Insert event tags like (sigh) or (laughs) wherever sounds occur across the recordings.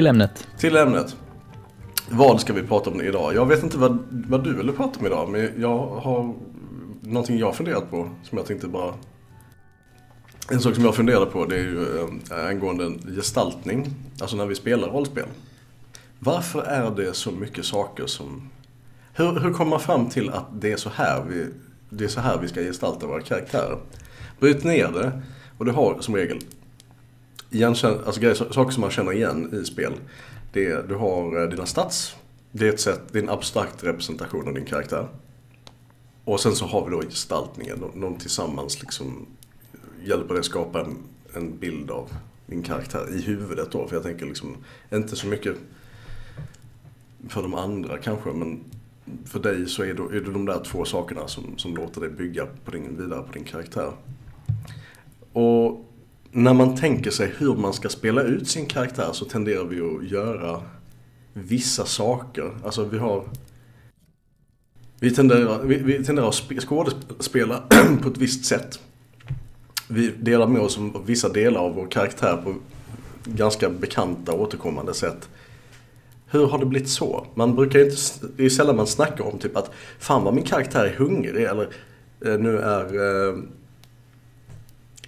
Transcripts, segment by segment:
Till ämnet. Till ämnet. Vad ska vi prata om idag? Jag vet inte vad, vad du ville prata om idag, men jag har någonting jag funderat på som jag tänkte bara... En sak som jag funderade på det är ju äh, angående gestaltning, alltså när vi spelar rollspel. Varför är det så mycket saker som... Hur, hur kommer man fram till att det är så här vi, det är så här vi ska gestalta våra karaktärer? Bryt ner det och du har som regel igenkänn, alltså grejer, saker som man känner igen i spel. Det är, du har eh, dina stats. Det är ett sätt, det är en abstrakt representation av din karaktär. Och sen så har vi då gestaltningen. någon de tillsammans liksom eh, hjälper dig skapa en, en bild av din karaktär i huvudet då. För jag tänker liksom, inte så mycket för de andra kanske, men för dig så är det, är det de där två sakerna som, som låter dig bygga på din, vidare på din karaktär. Och när man tänker sig hur man ska spela ut sin karaktär så tenderar vi att göra vissa saker. Alltså vi har... Vi tenderar, vi, vi tenderar att skådespela (clears throat) på ett visst sätt. Vi delar med oss av vissa delar av vår karaktär på ganska bekanta återkommande sätt. Hur har det blivit så? Man brukar inte, det är sällan man snackar om typ att fan vad min karaktär är hungrig eller eh, nu är eh,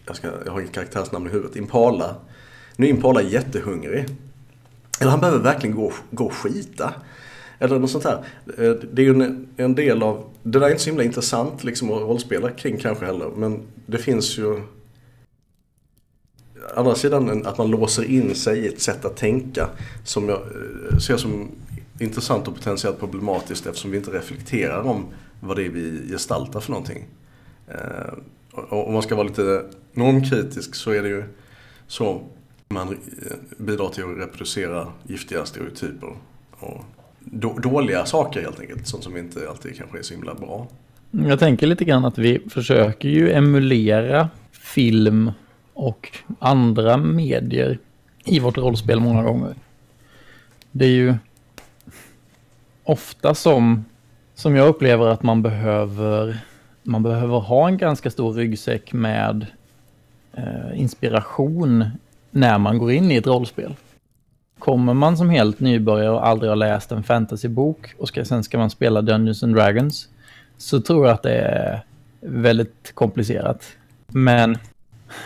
jag, ska, jag har inget karaktärsnamn i huvudet, Impala. Nu är Impala jättehungrig. Eller han behöver verkligen gå, gå och skita. Eller något sånt här. Eh, det är ju en, en del av, det där är inte så himla intressant liksom att rollspela kring kanske heller. Men det finns ju andra sidan att man låser in sig i ett sätt att tänka som jag eh, ser som intressant och potentiellt problematiskt eftersom vi inte reflekterar om vad det är vi gestaltar för någonting. Eh, om man ska vara lite normkritisk så är det ju så man eh, bidrar till att reproducera giftiga stereotyper och dåliga saker helt enkelt. Sånt som inte alltid kanske är så himla bra. Mm, jag tänker lite grann att vi försöker ju emulera film och andra medier i vårt rollspel många gånger. Det är ju ofta som, som jag upplever att man behöver man behöver ha en ganska stor ryggsäck med Eh, inspiration när man går in i ett rollspel. Kommer man som helt nybörjare och aldrig har läst en fantasybok och ska, sen ska man spela Dungeons and Dragons så tror jag att det är väldigt komplicerat. Men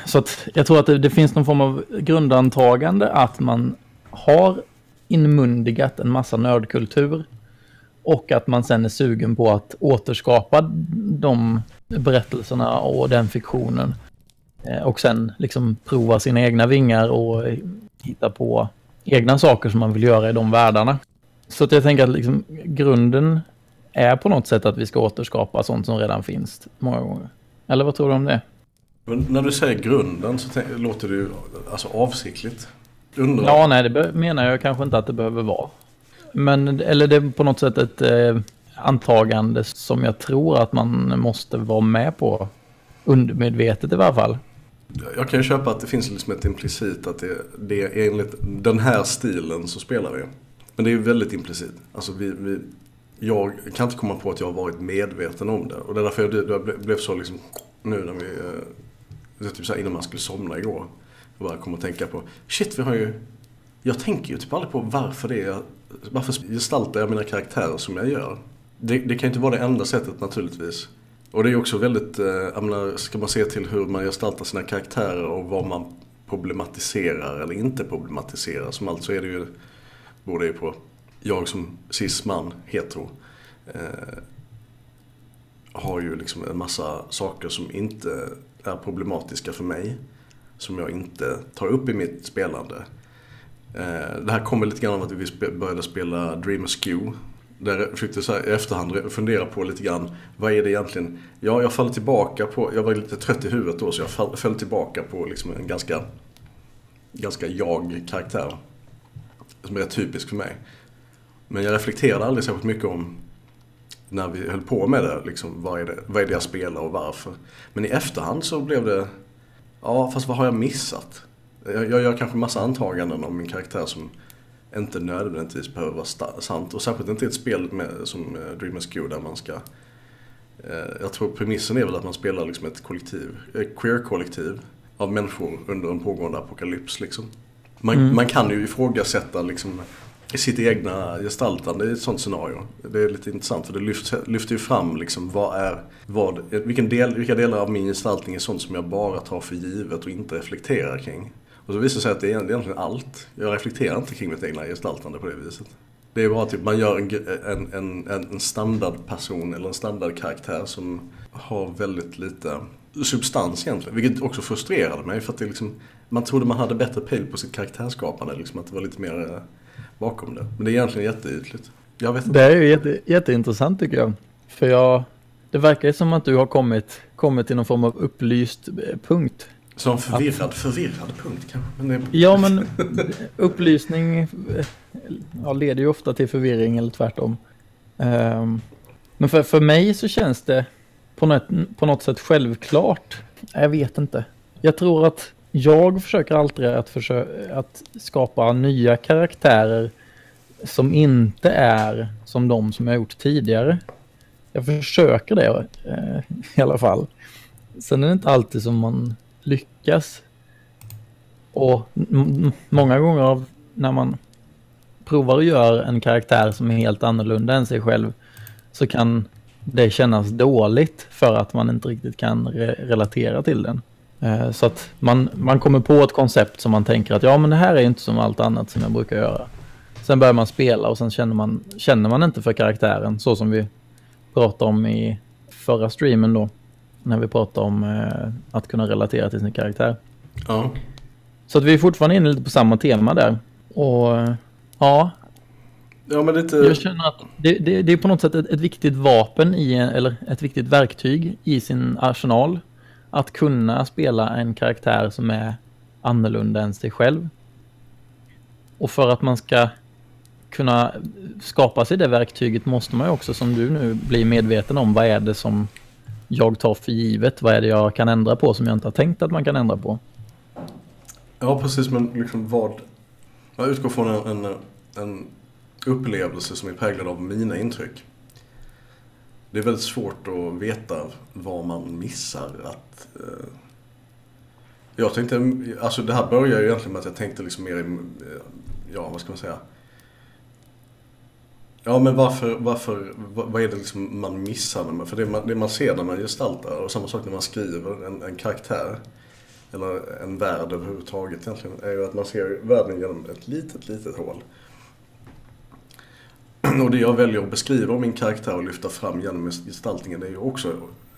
så att jag tror att det, det finns någon form av grundantagande att man har inmundigat en massa nördkultur och att man sen är sugen på att återskapa de berättelserna och den fiktionen. Eh, och sen liksom prova sina egna vingar och hitta på egna saker som man vill göra i de världarna. Så att jag tänker att liksom, grunden är på något sätt att vi ska återskapa sånt som redan finns många gånger. Eller vad tror du om det? Men när du säger grunden så låter det ju alltså avsiktligt. Undrar. Ja, nej, det menar jag kanske inte att det behöver vara. Men, eller det är på något sätt ett eh, antagande som jag tror att man måste vara med på. Undermedvetet i varje fall. Jag kan ju köpa att det finns liksom ett implicit att det, det är enligt den här stilen så spelar vi. Men det är ju väldigt implicit. Alltså vi, vi, jag kan inte komma på att jag har varit medveten om det. Och det är därför jag, jag blev så liksom, nu när vi, eh, det typ så här innan man skulle somna igår. Jag bara kom att tänka på, shit vi har ju, jag tänker ju typ aldrig på varför det är varför gestaltar jag mina karaktärer som jag gör? Det, det kan inte vara det enda sättet naturligtvis. Och det är också väldigt, eh, jag menar, ska man se till hur man gestaltar sina karaktärer och vad man problematiserar eller inte problematiserar. Som alltså är det ju, beror det ju på, jag som cis-man, hetero, eh, har ju liksom en massa saker som inte är problematiska för mig. Som jag inte tar upp i mitt spelande. Eh, det här kommer lite grann av att vi började spela Dream Askew. Där jag försökte så här, i efterhand fundera på lite grann, vad är det egentligen? Ja, jag faller tillbaka på, jag var lite trött i huvudet då så jag föll tillbaka på liksom en ganska ganska jag-karaktär. Som är rätt typisk för mig. Men jag reflekterade aldrig särskilt mycket om när vi höll på med det, liksom, vad, är det, vad är det jag spelar och varför. Men i efterhand så blev det, ja fast vad har jag missat? Jag, jag gör kanske massa antaganden om min karaktär som inte nödvändigtvis behöver vara sant. Och särskilt inte i ett spel med, som eh, Dreamers Q där man ska eh, jag tror premissen är väl att man spelar liksom ett kollektiv, ett queer-kollektiv av människor under en pågående apokalyps. Liksom. Man, mm. man kan ju ifrågasätta liksom, sitt egna gestaltande i ett sånt scenario. Det är lite intressant för det lyfter, lyfter ju fram liksom vad är, vad, vilken del, vilka delar av min gestaltning är sånt som jag bara tar för givet och inte reflekterar kring. Och så visar det sig att det är egentligen allt. Jag reflekterar inte kring mitt egna gestaltande på det viset. Det är bara typ man gör en, en, en, en standardperson eller en standardkaraktär som har väldigt lite substans egentligen. Vilket också frustrerade mig för att det liksom, man trodde man hade bättre pejl på sitt karaktärskapande. Liksom, att det var lite mer eh, bakom det. Men det är egentligen jätteytligt. Jag vet inte. Det är ju jätte, jätteintressant tycker jag. För jag, det verkar som att du har kommit, kommit till någon form av upplyst eh, punkt. Som förvirrad, förvirrad punkt kanske? Men det... Ja men upplysning ja, leder ju ofta till förvirring eller tvärtom. Um, men för, för mig så känns det på något, på något sätt självklart. Jag vet inte. Jag tror att jag försöker alltid att, försöka, att skapa nya karaktärer som inte är som de som jag gjort tidigare. Jag försöker det eh, i alla fall. Sen är det inte alltid som man lyckas. Och många gånger när man provar att göra en karaktär som är helt annorlunda än sig själv så kan det kännas dåligt för att man inte riktigt kan re relatera till den. Eh, så att man, man kommer på ett koncept som man tänker att ja men det här är inte som allt annat som jag brukar göra. Sen börjar man spela och sen känner man, känner man inte för karaktären så som vi pratade om i förra streamen då. När vi pratade om eh, att kunna relatera till sin karaktär. Ja. Så att vi är fortfarande inne lite på samma tema där. Och ja. Ja men lite. Jag känner att det, det, det är på något sätt ett, ett viktigt vapen i, eller ett viktigt verktyg i sin arsenal att kunna spela en karaktär som är annorlunda än sig själv. Och för att man ska kunna skapa sig det verktyget måste man ju också som du nu bli medveten om vad är det som jag tar för givet. Vad är det jag kan ändra på som jag inte har tänkt att man kan ändra på. Ja precis men liksom vad. Jag utgår från en, en, en upplevelse som är präglad av mina intryck det är väldigt svårt att veta vad man missar. Att, eh, jag tänkte, alltså det här börjar ju egentligen med att jag tänkte liksom mer i, eh, ja vad ska man säga. Ja men varför, varför vad är det liksom man missar? För det man, det man ser när man gestaltar och samma sak när man skriver en, en karaktär. Eller en värld överhuvudtaget egentligen. Är ju att man ser världen genom ett litet, litet hål. (clears throat) Och det jag väljer att beskriva om min karaktär och lyfta fram genom gestaltningen är ju också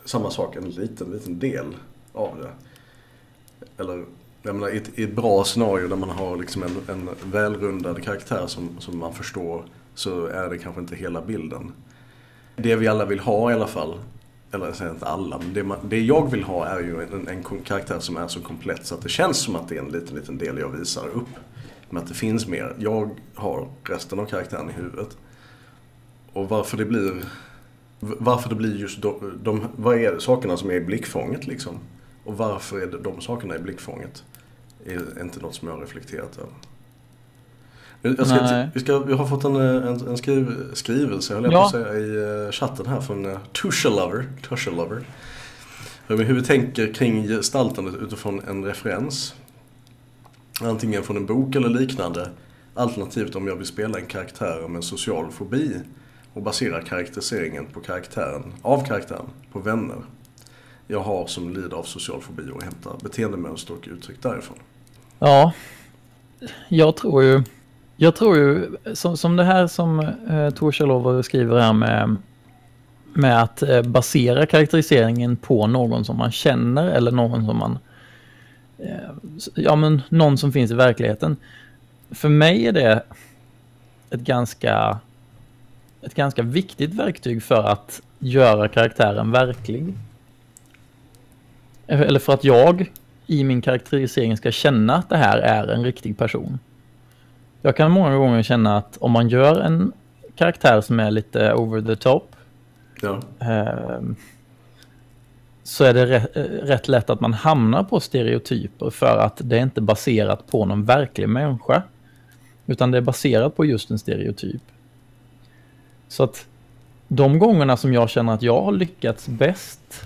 samma sak, en liten, liten del av det. Eller, jag menar, i ett, i ett bra scenario där man har liksom en, en välrundad karaktär som, som man förstår så är det kanske inte hela bilden. Det vi alla vill ha i alla fall, eller jag säger inte alla, men det, man, det jag vill ha är ju en, en, karaktär som är så komplett så att det känns som att det är en liten, liten del jag visar upp. Men att det finns mer. Jag har resten av karaktären i huvudet. Och varför det blir varför det blir just de, de, vad är sakerna som är i blickfånget liksom? Och varför är det de sakerna i blickfånget? Är inte något som jag har reflekterat över. Jag ska, vi, ska, vi har fått en, en, en skriv, skrivelse, höll jag ja. på att säga, i eh, chatten här från uh, Tusha Lover. Tusha Lover. Hur vi tänker kring gestaltandet utifrån en referens. Antingen från en bok eller liknande. Alternativt om jag vill spela en karaktär med social fobi och baserar karaktäriseringen på karaktären, av karaktären på vänner jag har som lider av social fobi och hämtar beteendemönster och uttryck därifrån. Ja, jag tror ju, jag tror ju som, som det här som eh, Tor skriver här med, med att eh, basera karaktäriseringen på någon som man känner eller någon som man, eh, ja men någon som finns i verkligheten. För mig är det ett ganska ett ganska viktigt verktyg för att göra karaktären verklig. Eh, eller för att jag i min karaktärisering ska känna att det här är en riktig person. Jag kan många gånger känna att om man gör en karaktär som är lite over the top Ja. eh, så är det rätt, rätt lätt att man hamnar på stereotyper för att det är inte baserat på någon verklig människa. Utan det är baserat på just en stereotyp. Så att de gångerna som jag känner att jag har lyckats bäst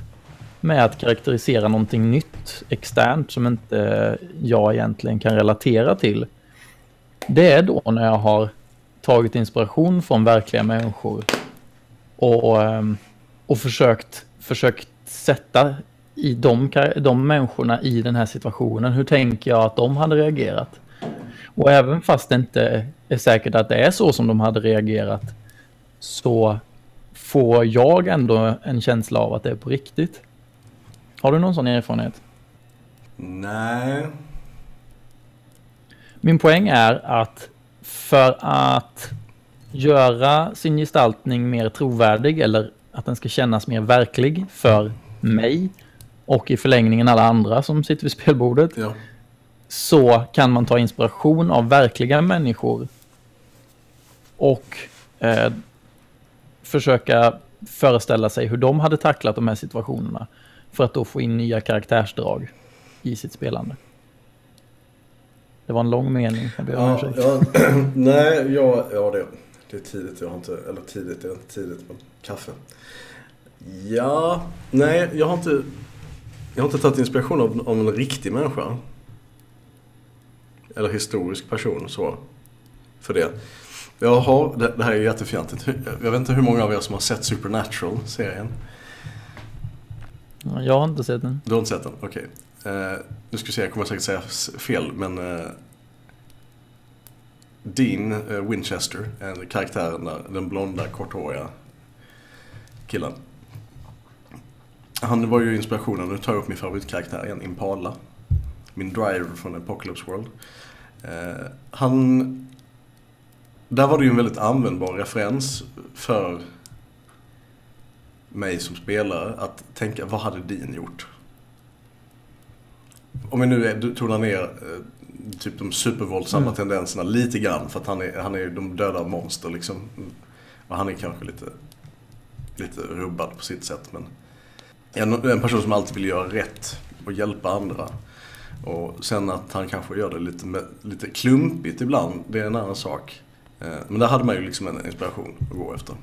med att karaktärisera någonting nytt externt som inte jag egentligen kan relatera till. Det är då när jag har tagit inspiration från verkliga människor och, och ehm, försökt, försökt sätta i de, de människorna i den här situationen. Hur tänker jag att de hade reagerat? Och även fast det inte är säkert att det är så som de hade reagerat så får jag ändå en känsla av att det är på riktigt. Har du någon sån erfarenhet? Nej. Min poäng är att för att göra sin gestaltning mer trovärdig eller att den ska kännas mer verklig för mig och i förlängningen alla andra som sitter vid spelbordet Ja. så kan man ta inspiration av verkliga människor och eh, försöka föreställa sig hur de hade tacklat de här situationerna för att då få in nya karaktärsdrag i sitt spelande. Det var en lång mening, jag ber om Ja, ursäkt. ja, (clears throat) nej, ja, ja det, det är tidigt. Jag har inte, eller tidigt, det är inte tidigt, men kaffe. Ja, nej, jag har inte, jag har inte tagit inspiration av, av en riktig människa. Eller historisk person så. För det. Jag har, det, det här är jättefjantigt. Jag vet inte hur många av er som har sett Supernatural-serien. Ja, Jag har inte sett den. Du har inte sett den? Okej. Eh, nu ska vi se, jag kommer säkert säga fel, men eh, Dean eh, Winchester, eh, karaktären den- den blonda, korthåriga killen. Han var ju inspirationen, nu tar jag upp min favoritkaraktär igen, Impala. Min driver från Apocalypse World. Eh, han... Där var det ju en väldigt användbar referens för mig som spelare att tänka, vad hade Dean gjort? Om vi nu är, tonar ner eh, typ de supervåldsamma Mm. tendenserna lite grann för att han är, han är de döda monster liksom. Och han är kanske lite, lite rubbad på sitt sätt men en, en person som alltid vill göra rätt och hjälpa andra. Och sen att han kanske gör det lite, med, lite klumpigt ibland, det är en annan sak. Eh, Men där hade man ju liksom en inspiration att gå efter.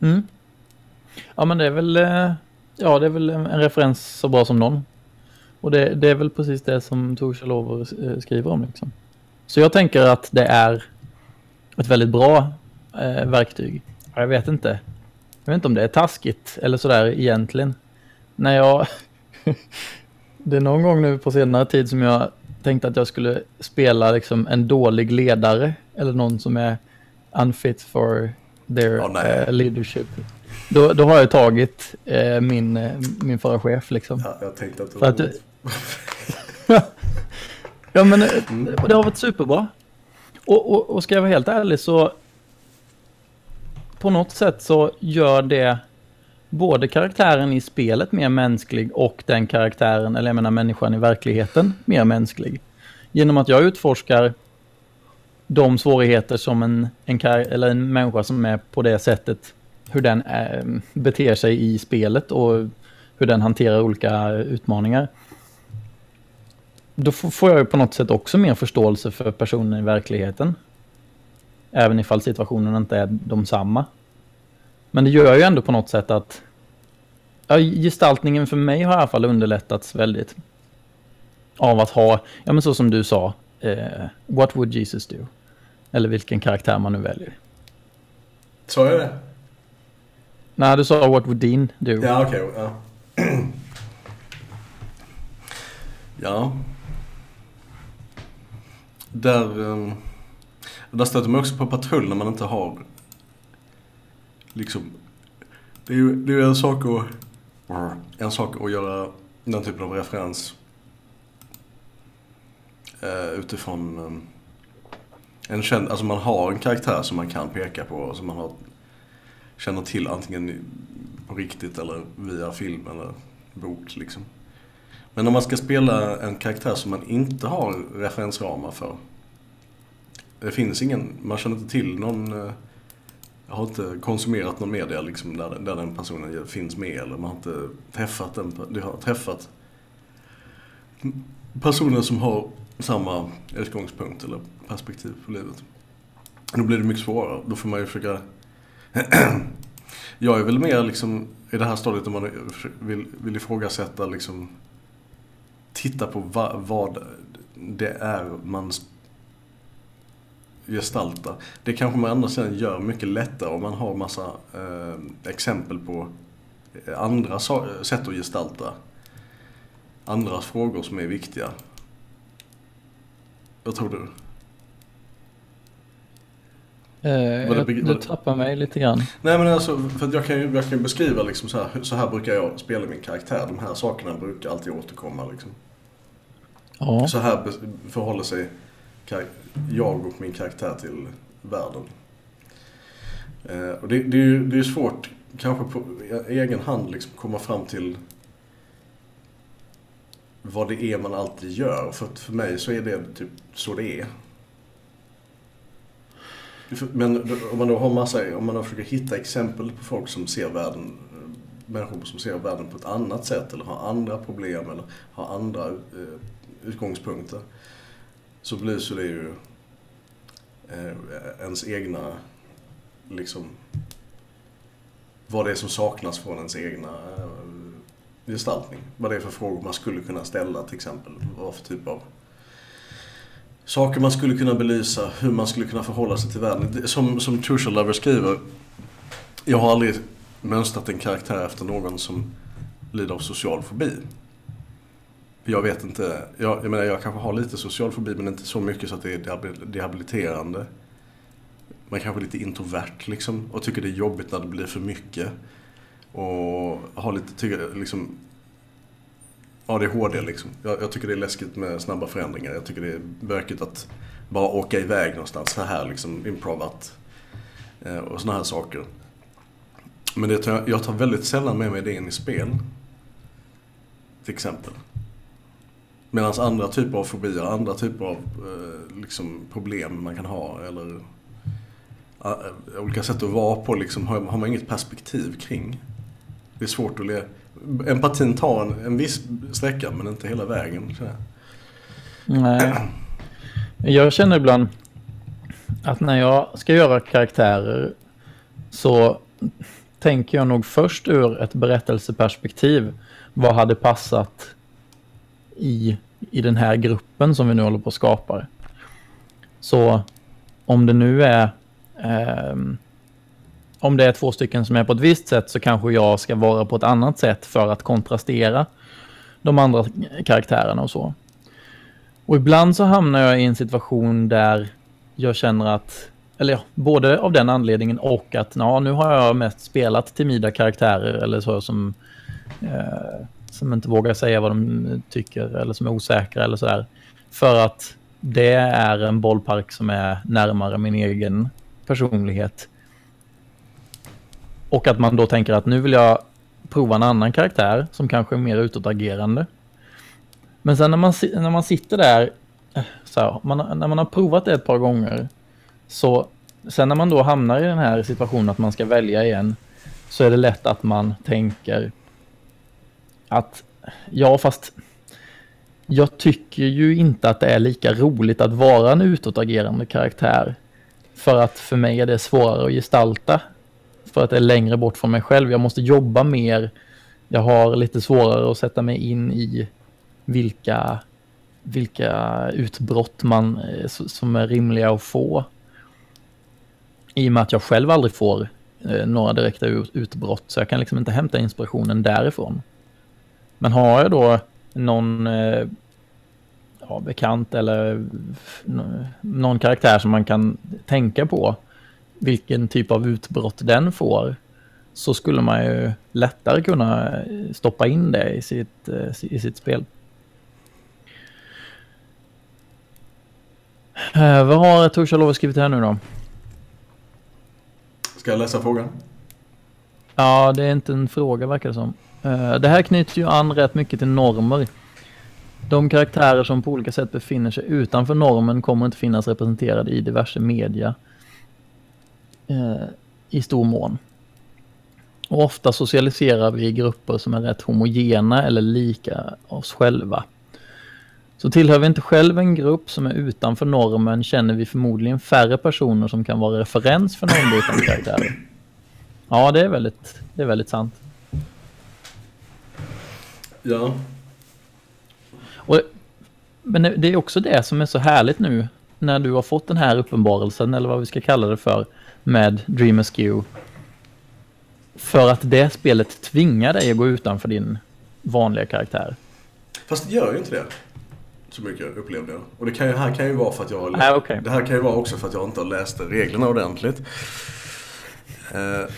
Mm. Ja, men det är väl, eh, ja, det är väl en en referens så bra som någon. Och det, det är väl precis det som Torshäll eh, skriver om. Liksom. Så jag tänker att det är ett väldigt bra eh, verktyg. Ja, Jag vet inte. Jag vet inte om det är taskigt eller sådär egentligen. När jag... (laughs) det är någon gång nu på senare tid som jag tänkte att jag skulle spela liksom en dålig ledare eller någon som är unfit for their nej. eh, leadership. Då, då har jag tagit eh, min, eh, min förra chef liksom. Ja, jag tänkte att var att du- (laughs) Ja men eh, det har varit superbra. Och, och, och ska jag vara helt ärlig så på något sätt så gör det både karaktären i spelet mer mänsklig och den karaktären, eller jag menar människan i verkligheten, mer mänsklig. Genom att jag utforskar de svårigheter som en, en, eller en människa som är på det sättet, hur den är, beter sig i spelet och hur den hanterar olika utmaningar. Då får jag ju på något sätt också mer förståelse för personen i verkligheten. Även ifall situationen inte är de samma. Men det gör ju ändå på något sätt att ja, gestaltningen för mig har i alla fall underlättats väldigt. Av att ha, ja men så som du sa, eh, what would Jesus do? Eller vilken karaktär man nu väljer. Sa jag det? Nej, du sa what would Dean do? Ja, okej. ja. (clears throat) ja. Där, ehm, där stöter man också på patrull när man inte har liksom det är ju det är ju en sak att en sak att göra den typen av referens eh, utifrån ehm, en känd, alltså man har en karaktär som man kan peka på och som man har känner till antingen på riktigt eller via film eller bok liksom. Men om man ska spela en karaktär som man inte har referensramar för. Det finns ingen, man känner inte till någon jag har inte konsumerat någon media liksom där, där den personen finns med eller man har inte träffat den, du har träffat personer som har samma utgångspunkt eller perspektiv på livet. Då blir det mycket svårare. Då får man ju försöka... (clears throat) jag är väl mer liksom i det här stadiet om man vill, vill ifrågasätta liksom titta på va, vad det är man gestaltar. Det kanske man andra sidan gör mycket lättare om man har massa eh, exempel på andra sätt att gestalta andra frågor som är viktiga. Vad tror du? Eh, jag, du tappar mig lite grann. Nej men alltså, för jag kan ju kan beskriva liksom så här, så här brukar jag spela min karaktär. De här sakerna brukar alltid återkomma liksom. Ja. Så här förhåller sig jag och min karaktär till världen. Eh, och det, det, är ju det är svårt, kanske på e- egen hand, liksom komma fram till vad det är man alltid gör. För för mig så är det typ så det är. Men om man då har massa, om man då försöker hitta exempel på folk som ser världen, eh, människor som ser världen på ett annat sätt eller har andra problem eller har andra eh, utgångspunkter. Så belyser det ju eh, ens egna, liksom, vad det är som saknas från ens egna eh, gestaltning. Vad det är för frågor man skulle kunna ställa till exempel. Vad för typ av saker man skulle kunna belysa, hur man skulle kunna förhålla sig till världen. Som, som Trucial Lover skriver, jag har aldrig mönstrat en karaktär efter någon som lider av social fobi. Jag vet inte, jag, jag menar jag kanske har lite social fobi men inte så mycket så att det är rehabiliterande. Man kanske är lite introvert liksom och tycker det är jobbigt när det blir för mycket. Och har lite, tycker, liksom, ADHD liksom. Jag, jag, tycker det är läskigt med snabba förändringar. Jag tycker det är bökigt att bara åka iväg någonstans så här liksom improvat. Eh, och sådana här saker. Men det tar, jag tar väldigt sällan med mig det in i spel. Till exempel. Medan andra typer av fobier, andra typer av eh, liksom, problem man kan ha eller uh, olika sätt att vara på liksom, har, har man inget perspektiv kring. Det är svårt att le. Empatin tar en, en viss sträcka men inte hela vägen. Så. Nej. Jag känner ibland att när jag ska göra karaktärer så tänker jag nog först ur ett berättelseperspektiv. Vad hade passat i, i den här gruppen som vi nu håller på att skapa. Så om det nu är eh, om det är två stycken som är på ett visst sätt så kanske jag ska vara på ett annat sätt för att kontrastera de andra karaktärerna och så. Och ibland så hamnar jag i en situation där jag känner att, eller ja, både av den anledningen och att ja, nu har jag mest spelat timida karaktärer eller så som, eh, som inte vågar säga vad de tycker eller som är osäkra eller sådär. För att det är en bollpark som är närmare min egen personlighet och att man då tänker att nu vill jag prova en annan karaktär som kanske är mer utåtagerande. Men sen när man, när man sitter där, eh, så här, man, när man har provat det ett par gånger, så sen när man då hamnar i den här situationen att man ska välja igen, så är det lätt att man tänker att ja, fast jag tycker ju inte att det är lika roligt att vara en utåtagerande karaktär. För att för mig är det svårare att gestalta för att det är längre bort från mig själv. Jag måste jobba mer. Jag har lite svårare att sätta mig in i vilka, vilka utbrott man, eh, som är rimliga att få. I och med att jag själv aldrig får eh, några direkta utbrott så jag kan liksom inte hämta inspirationen därifrån. Men har jag då någon eh, ja, bekant eller någon karaktär som man kan tänka på vilken typ av utbrott den får så skulle man ju lättare kunna stoppa in det i sitt, eh, i sitt spel. Eh, vad har Torsalov skrivit här nu då? Ska jag läsa frågan? Ja, det är inte en fråga verkar det som. Eh, det här knyter ju an rätt mycket till normer. De karaktärer som på olika sätt befinner sig utanför normen kommer inte finnas representerade i diverse media eh, i stor mån. Och ofta socialiserar vi i grupper som är rätt homogena eller lika oss själva. Så tillhör vi inte själv en grupp som är utanför normen känner vi förmodligen färre personer som kan vara referens för normbrytande karaktärer. Ja, det är väldigt, det är väldigt sant. Ja. Och, men det är också det som är så härligt nu när du har fått den här uppenbarelsen, eller vad vi ska kalla det för, med Dream Askew. För att det spelet tvingar dig att gå utanför din vanliga karaktär. Fast det gör ju inte det. Så mycket upplevde jag. Och det kan ju, här kan ju vara för att jag har Ah, okay. Det här kan ju vara också för att jag inte har läst reglerna ordentligt. Eh,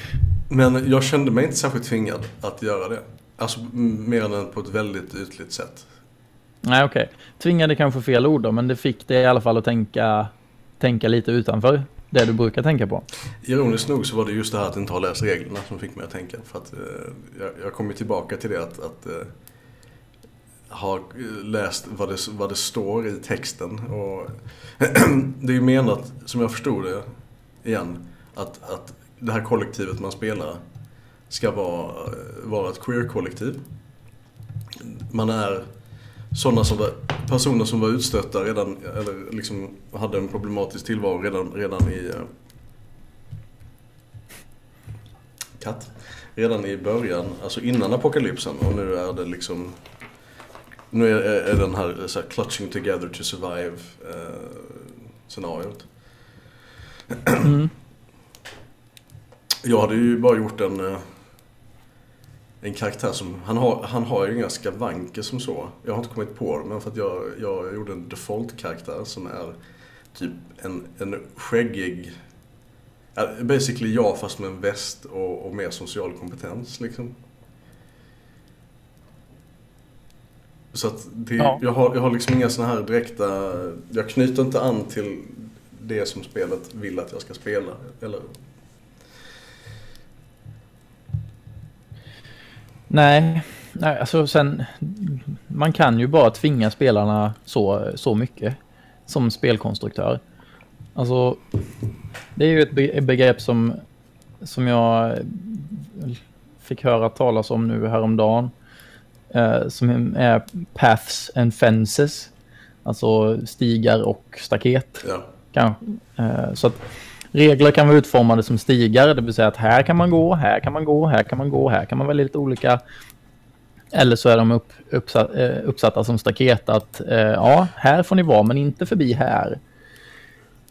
men jag kände mig inte särskilt tvingad att göra det. Alltså mer än på ett väldigt ytligt sätt. Nej, okej. Okay. Tvingade kanske fel ord då, men det fick dig i alla fall att tänka, tänka lite utanför det du brukar tänka på. Ironiskt nog så var det just det här att inte ha läst reglerna som fick mig att tänka. För att eh, jag, jag kommer tillbaka till det att, att eh, ha läst vad det, vad det står i texten. Och (clears throat) det är ju menat, som jag förstod det igen, att, att det här kollektivet man spelar ska vara, vara ett queer-kollektiv. Man är sådana som var, personer som var utstötta redan, eller liksom hade en problematisk tillvaro redan, redan i uh, katt. Redan i början, alltså innan apokalypsen och nu är det liksom nu är, är den här, så här clutching together to survive eh, scenariot. Mm. Jag hade ju bara gjort en, eh, en karaktär som, han har, han har ju inga skavanker som så. Jag har inte kommit på det, men för att jag, jag gjorde en default-karaktär som är typ en, en skäggig, basically jag fast med en väst och, och mer social kompetens liksom. Så att det, ja. jag, har, jag har liksom inga sådana här direkta, jag knyter inte an till det som spelet vill att jag ska spela. Eller Nej, nej alltså sen, man kan ju bara tvinga spelarna så, så mycket som spelkonstruktör. Alltså, det är ju ett begrepp som, som jag fick höra talas om nu häromdagen. Eh, som är paths and fences. Alltså stigar och staket. Ja. Kanske. Eh, så att regler kan vara utformade som stigar, det vill säga att här kan man gå, här kan man gå, här kan man gå, här kan man välja lite olika. Eller så är de upp, uppsatt, eh, uppsatta som staket att eh, ja, här får ni vara, men inte förbi här.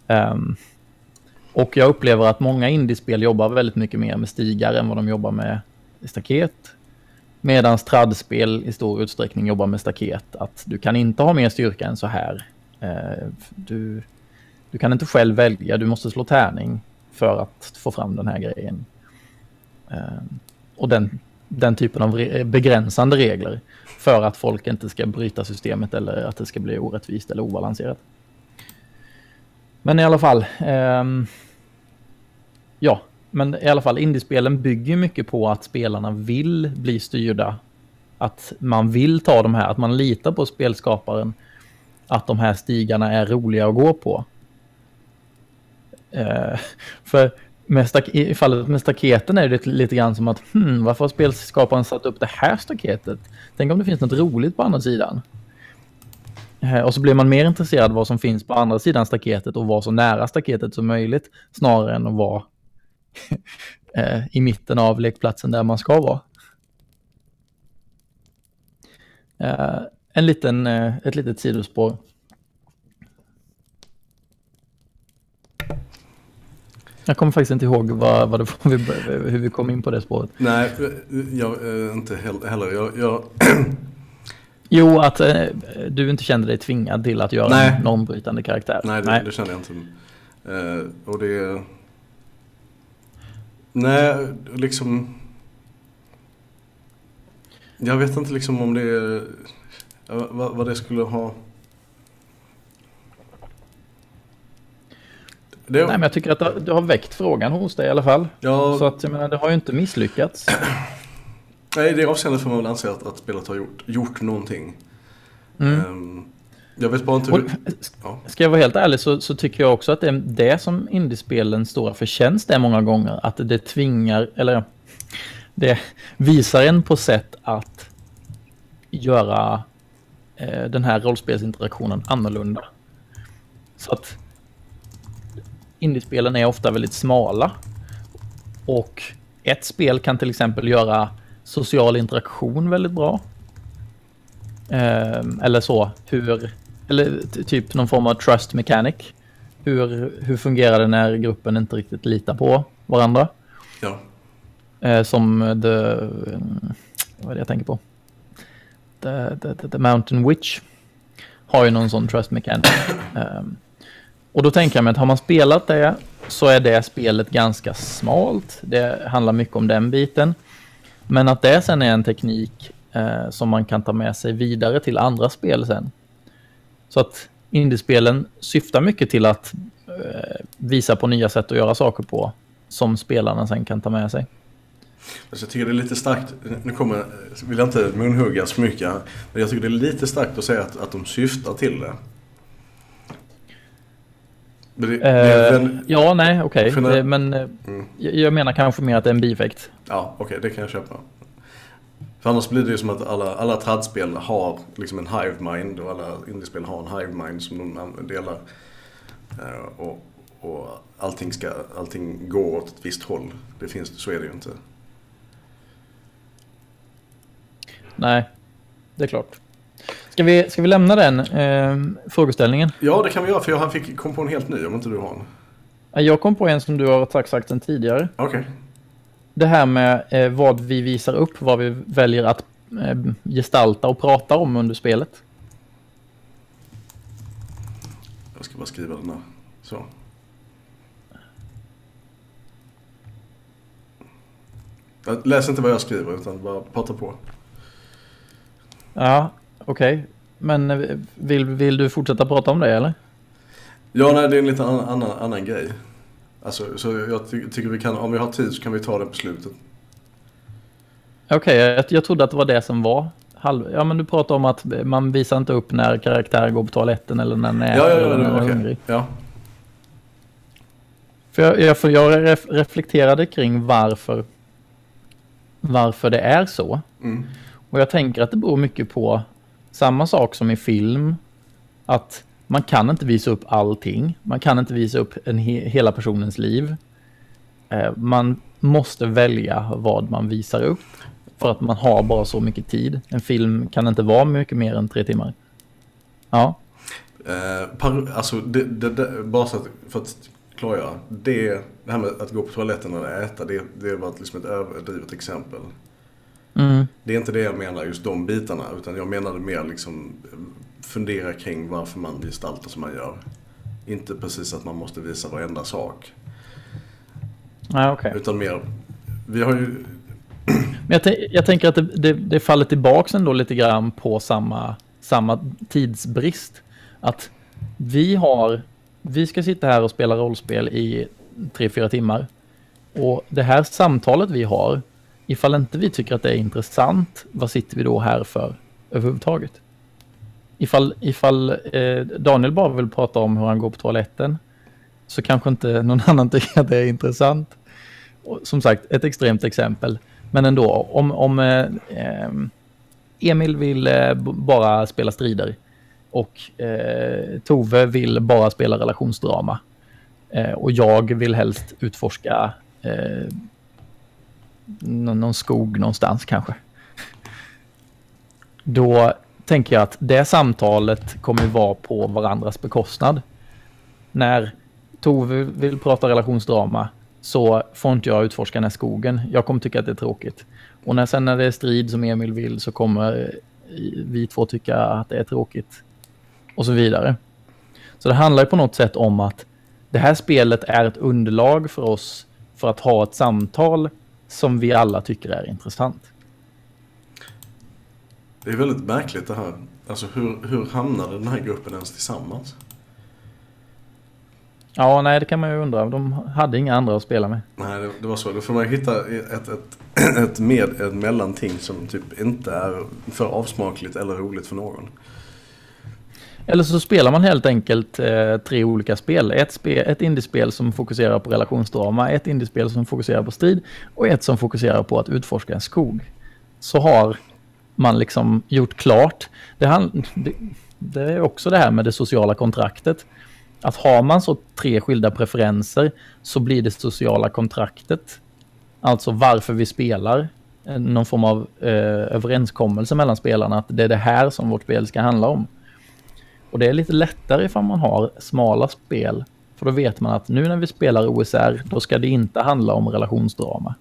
Um, och jag upplever att många indiespel jobbar väldigt mycket mer med stigar än vad de jobbar med staket. Medan tradspel i stor utsträckning jobbar med staket. Att du kan inte ha mer styrka än så här. Eh, du, du kan inte själv välja, du måste slå tärning för att få fram den här grejen. Ehm, och den, den typen av re begränsande regler för att folk inte ska bryta systemet eller att det ska bli orättvist eller obalanserat. Men i alla fall, um, ja, men i alla fall indiespelen bygger mycket på att spelarna vill bli styrda. Att man vill ta de här, att man litar på spelskaparen. Att de här stigarna är roliga att gå på. Eh, för med i fallet med staketen är det lite grann som att hmm, varför har spelskaparen satt upp det här staketet? Tänk om det finns något roligt på andra sidan. Eh, och så blir man mer intresserad av vad som finns på andra sidan staketet och vara så nära staketet som möjligt snarare än att vara (laughs) eh, i mitten av lekplatsen där man ska vara. Eh, en liten, ett litet sidospår. Jag kommer faktiskt inte ihåg vad, vad vi, hur vi kom in på det spåret. Nej, jag inte heller. Jag, jag... (clears throat) jo, att uh, du inte kände dig tvingad till att göra Nej. en normbrytande karaktär. Nej, det, Nej. det kände jag inte. och det Nej, liksom... Jag vet inte liksom om det... Vad, vad det skulle ha... Det... Nej, men jag tycker att du har väckt frågan hos dig i alla fall. Ja. Så att jag menar, det har ju inte misslyckats. (clears throat) Nej, det avseendet får man väl anse att, att spelet har gjort, gjort någonting. Mm. Ehm, jag vet bara inte hur... Ja. ska jag vara helt ärlig så, så tycker jag också att det är det som indiespelens stora förtjänst är många gånger. Att det tvingar, eller det visar en på sätt att göra eh, den här rollspelsinteraktionen annorlunda. Så att indiespelen är ofta väldigt smala. Och ett spel kan till exempel göra social interaktion väldigt bra. Eh, eller så, hur, eller typ någon form av trust mechanic. Hur, hur fungerar det när gruppen inte riktigt litar på varandra? ja. Eh, som the, eh, vad är det jag tänker på? The, the, the, the Mountain Witch har ju någon sån trust mechanic. Ehm, och då tänker jag mig att har man spelat det så är det spelet ganska smalt. Det handlar mycket om den biten. Men att det sen är en teknik eh, som man kan ta med sig vidare till andra spel sen. Så att indiespelen syftar mycket till att eh, visa på nya sätt att göra saker på som spelarna sen kan ta med sig. Alltså jag tycker det är lite starkt, nu kommer, vill jag inte munhugga så mycket men jag tycker det är lite starkt att säga att, att de syftar till det. Men det, det är Eh, väl, ja, nej, okej. När- Eh, Men eh, Mm. jag menar kanske mer att det är en bieffekt. ja, okej, det kan jag köpa. För annars blir det ju som att alla, alla tradspel har liksom en hive mind och alla indiespel har en hive mind som de delar. Eh, och, och allting, ska, allting går åt ett visst håll. Det finns, så är det ju inte. Nej, det är klart. Ska vi, ska vi lämna den eh, frågeställningen? Ja, det kan vi göra för jag fick, kom på en helt ny om inte du har en. Jag kom på en som du har sagt, sedan tidigare. Okej. Det här med eh, vad vi visar upp, vad vi väljer att eh, gestalta och prata om under spelet. Jag ska bara skriva den här. Så. Läs inte vad jag skriver utan bara prata på. Ja, okej. Men eh, vill, vill du fortsätta prata om det eller? Ja, nej, det är en lite annan, annan, annan grej. Alltså, så jag ty tycker vi kan, om vi har tid så kan vi ta det på slutet. Okej, jag, jag trodde att det var det som var. Halv... Ja, men du pratar om att man visar inte upp när karaktärer går på toaletten eller när den är, Ja, ja, eller ja, när den är okej. hungrig. Ja. För jag, jag, för jag ref, reflekterade kring varför, varför det är så. Mm. Och jag tänker att det beror mycket på samma sak som i film. Att man kan inte visa upp allting. Man kan inte visa upp en he, hela personens liv. Eh, man måste välja vad man visar upp. För att man har bara så mycket tid. En film kan inte vara mycket mer än tre timmar. Ja, Eh, par, alltså, det, det, det, bara så att, för att klargöra. Det, det här med att gå på toaletten eller äta, det, det var liksom ett överdrivet exempel mm. Det är inte det jag menar, just de bitarna. Utan jag menade mer liksom eh, fundera kring varför man gestaltar som man gör. Inte precis att man måste visa varenda sak. ja okej. Utan mer, vi har ju, (clears throat) Men jag, jag tänker att det, det, det faller tillbaks ändå lite grann på samma, samma tidsbrist. Att vi har, vi ska sitta här och spela rollspel i tre, fyra timmar. Och det här samtalet vi har, ifall inte vi tycker att det är intressant, vad sitter vi då här för överhuvudtaget? Ifall, ifall eh, Daniel bara vill prata om hur han går på toaletten, så kanske inte någon (laughs) annan tycker att det är intressant. Och, som sagt, ett extremt exempel. Men ändå, om, om eh, eh Emil vill eh, bara spela strider och eh, Tove vill bara spela relationsdrama eh, och jag vill helst utforska eh, någon, någon skog någonstans kanske. Då tänker jag att det samtalet kommer vara på varandras bekostnad. När Tove vill prata relationsdrama så får inte jag utforska den här skogen. Jag kommer tycka att det är tråkigt. Och när sen när det är strid som Emil vill så kommer eh, vi två tycka att det är tråkigt. Och så vidare. Så det handlar ju på något sätt om att det här spelet är ett underlag för oss för att ha ett samtal som vi alla tycker är intressant. det är väldigt märkligt det här. Alltså hur, hur hamnade den här gruppen ens tillsammans? Ja, nej, det kan man ju undra. De hade inga andra att spela med. Nej, det, det var så. Då får man hitta ett, ett, ett, med, ett mellanting som typ inte är för avsmakligt eller roligt för någon. Eller så spelar man helt enkelt eh, tre olika spel. Ett, spe, ett indiespel som fokuserar på relationsdrama, ett indiespel som fokuserar på strid och ett som fokuserar på att utforska en skog. Så har man liksom gjort klart. Det, han, det, det är också det här med det sociala kontraktet. Att har man så tre skilda preferenser så blir det sociala kontraktet, alltså varför vi spelar, eh, någon form av eh, överenskommelse mellan spelarna att det är det här som vårt spel ska handla om. Och det är lite lättare ifall man har smala spel. För då vet man att nu när vi spelar OSR, då ska det inte handla om relationsdrama.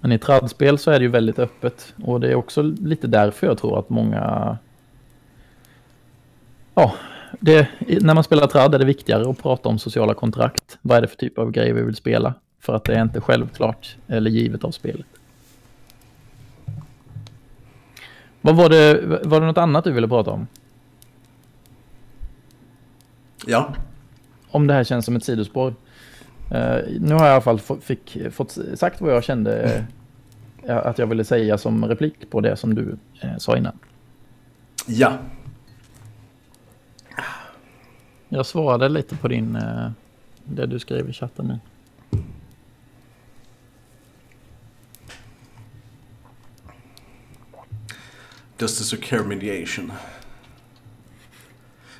Men i tradspel så är det ju väldigt öppet. Och det är också lite därför jag tror att många... Ja, det, när man spelar trad är det viktigare att prata om sociala kontrakt. Vad är det för typ av grejer vi vill spela? För att det är inte självklart eller givet av spelet. Vad var det, var det något annat du ville prata om? Ja. Om det här känns som ett sidospår. Uh, nu har jag i alla fall fick, fått sagt vad jag kände uh, att jag ville säga som replik på det som du uh, sa innan. Ja. Jag svarade lite på din, det du skrev i chatten nu. Justice of Care Mediation.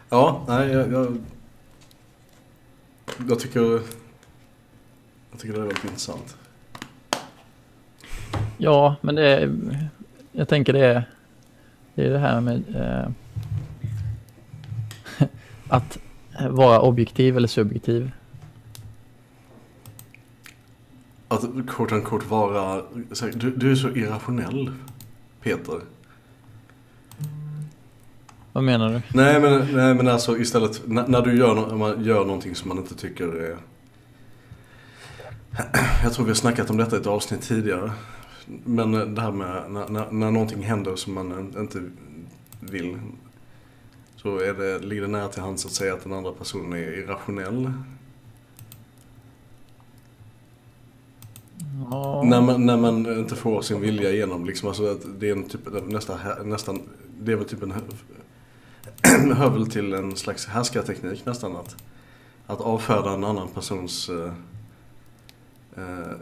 Ja, nej, jag, jag, jag tycker jag tycker det är väldigt intressant. Ja, men det är, jag tänker det är det, är det här med eh, (laughs) att vara objektiv eller subjektiv. Att kort och kort vara, du, du är så irrationell Peter. Vad menar du? Nej men, nej, men alltså istället när, när du gör, no man gör någonting som man inte tycker är... (clears throat) Jag tror vi har snackat om detta i ett avsnitt tidigare. Men det här med när, när, när någonting händer som man inte vill. Så är det, ligger det nära till hands att säga att den andra personen är irrationell. Ja. När, man, när man inte får sin vilja igenom. Liksom, alltså det är en typ, nästan, nästan, det är väl typ en (clears throat) hör väl till en slags härskarteknik nästan. Att, att avfärda en annan persons eh, eh,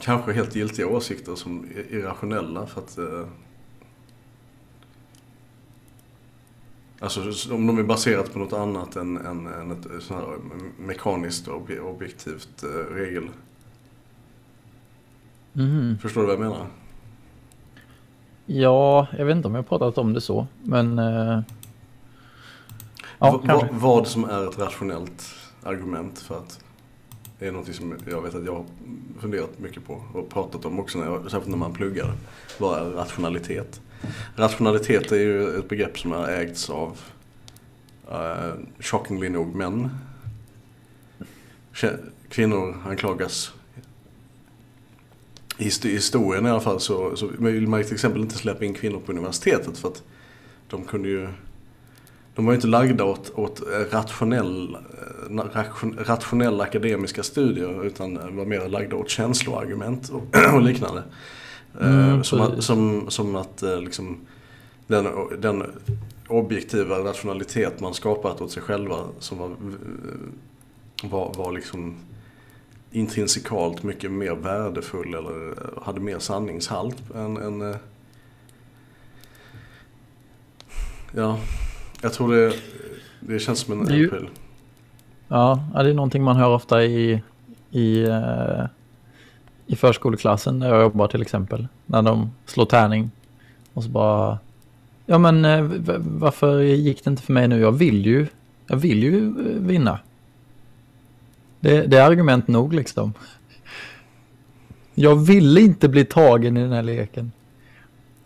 kanske helt giltiga åsikter som irrationella. För att, eh, alltså om de är baserat på något annat än, än, än ett sånt här mekaniskt och objektivt eh, regel. Mm. Förstår du vad jag menar? Ja, jag vet inte om jag pratat om det så, men... Eh, ja, Va, vad som är ett rationellt argument för att det är något som jag vet att jag har funderat mycket på och pratat om också, när jag, särskilt när man pluggar. Vad är rationalitet? Rationalitet är ju ett begrepp som har ägts av, uh, shockingly nog, män. Kvinnor anklagas i historien i alla fall så, så vill man ju till exempel inte släppa in kvinnor på universitetet för att de kunde ju de var ju inte lagda åt, åt rationell, eh, rationella akademiska studier utan var mer lagda åt känsloargument och, (clears throat) och liknande. Eh, mm, som, som, som att eh, liksom, den, den objektiva rationalitet man skapat åt sig själva som var, var, var liksom intrinsikalt mycket mer värdefull eller hade mer sanningshalt än, än eh, Ja, jag tror det, det känns som en det ju, Ja, det är någonting man hör ofta i, i, uh, i förskoleklassen där jag jobbar till exempel. När de slår tärning och så bara Ja men varför gick det inte för mig nu? Jag vill ju, jag vill ju vinna. Det, det, är argument nog liksom. Jag ville inte bli tagen i den här leken.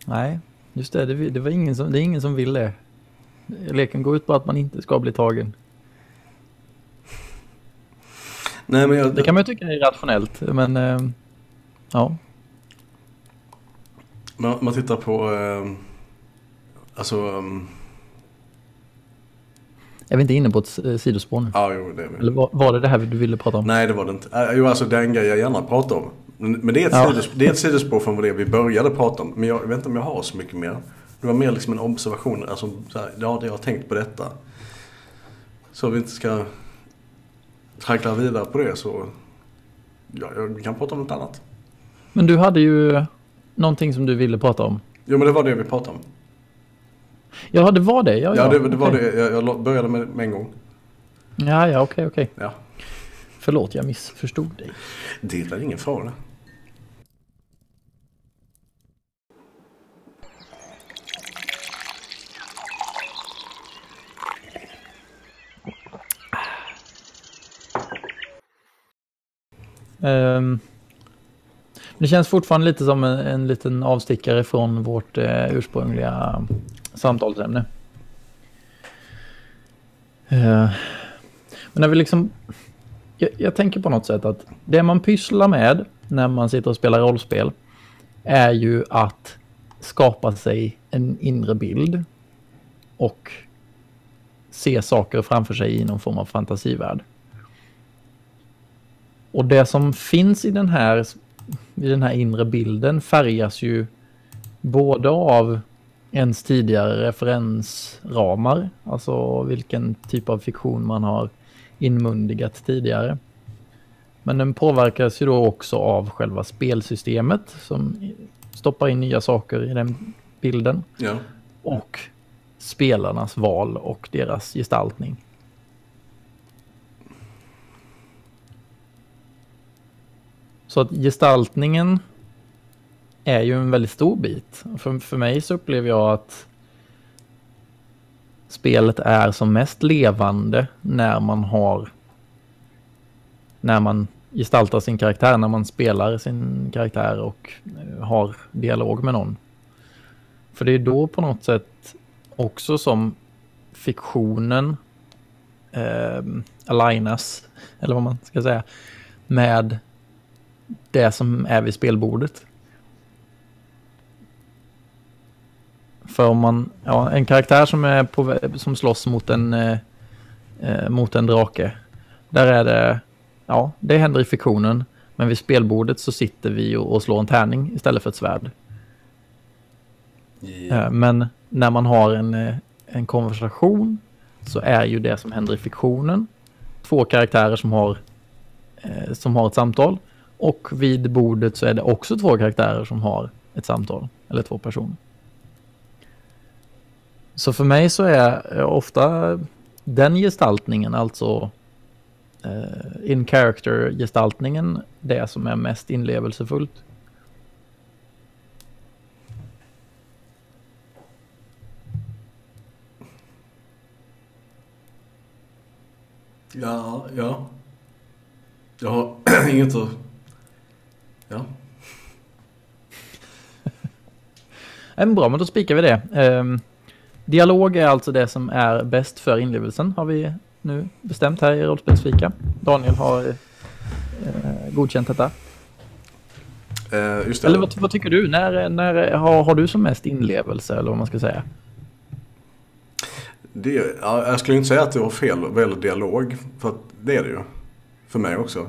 Nej, just det. Det, det var ingen som, det är ingen som vill det. Leken går ut på att man inte ska bli tagen. Nej, men jag... Det kan man ju tycka är rationellt, men äh, ja. Man, man tittar på, äh, alltså ähm är vi inte inne på ett eh, sidospår nu? Ja, jo, det är vi. Eller var, var det det här du ville prata om? Nej, det var det inte. Äh, jo, alltså den grej jag gärna pratar om. Men det är, ett ja. sidospår, det är ett sidospår från det vi började prata om. Men jag vet inte om jag har så mycket mer. Det var mer liksom en observation. Alltså, så här, ja, jag har tänkt på detta. Så vi inte ska traggla vidare på det så ja, vi kan prata om något annat. Men du hade ju någonting som du ville prata om. Jo, men det var det vi pratade om. Ja, det var det. Ja, Ja, ja, det, det var okej. det. Jag, jag började med, med en gång. Ja, ja, okej, okej. Ja. Förlåt, jag missförstod dig. Det är ingen fara. Ehm, det känns fortfarande lite som en, en liten avstickare från vårt eh, ursprungliga samtalsämne. Eh, men när vi liksom... Jag, jag tänker på något sätt att det man pysslar med när man sitter och spelar rollspel är ju att skapa sig en inre bild och se saker framför sig i någon form av fantasivärld. Och det som finns i den här, i den här inre bilden färgas ju både av ens tidigare referensramar, alltså vilken typ av fiktion man har inmundigat tidigare. Men den påverkas ju då också av själva spelsystemet som stoppar in nya saker i den bilden Ja. och spelarnas val och deras gestaltning. Så att gestaltningen är ju en väldigt stor bit. För, för mig så upplever jag att spelet är som mest levande när man har när man gestaltar sin karaktär, när man spelar sin karaktär och eh, har dialog med någon. För det är då på något sätt också som fiktionen eh, alignas, eller vad man ska säga, med det som är vid spelbordet. För om man, ja, en karaktär som är på, som slåss mot en, eh, eh, mot en drake, där är det, ja, det händer i fiktionen, men vid spelbordet så sitter vi och, och slår en tärning istället för ett svärd. Eh, Men när man har en, eh, en konversation så är ju det som händer i fiktionen två karaktärer som har, eh, som har ett samtal. Och vid bordet så är det också två karaktärer som har ett samtal. Eller två personer. Så för mig så är eh, ofta den gestaltningen, alltså eh, in character gestaltningen, det som är mest inlevelsefullt. Ja, ja. Jag har (clears throat) inget att... Ja. (laughs) En bra, men då spikar vi det. Ehm, dialog är alltså det som är bäst för inlevelsen, har vi nu bestämt här i Rollspelsfika. Daniel har eh, godkänt detta. Eh, just det. Eller vad, vad tycker du? När, när har, har du som mest inlevelse, eller vad man ska säga? Det, ja, jag skulle inte säga att det var fel vad gäller dialog. För det är det ju. För mig också.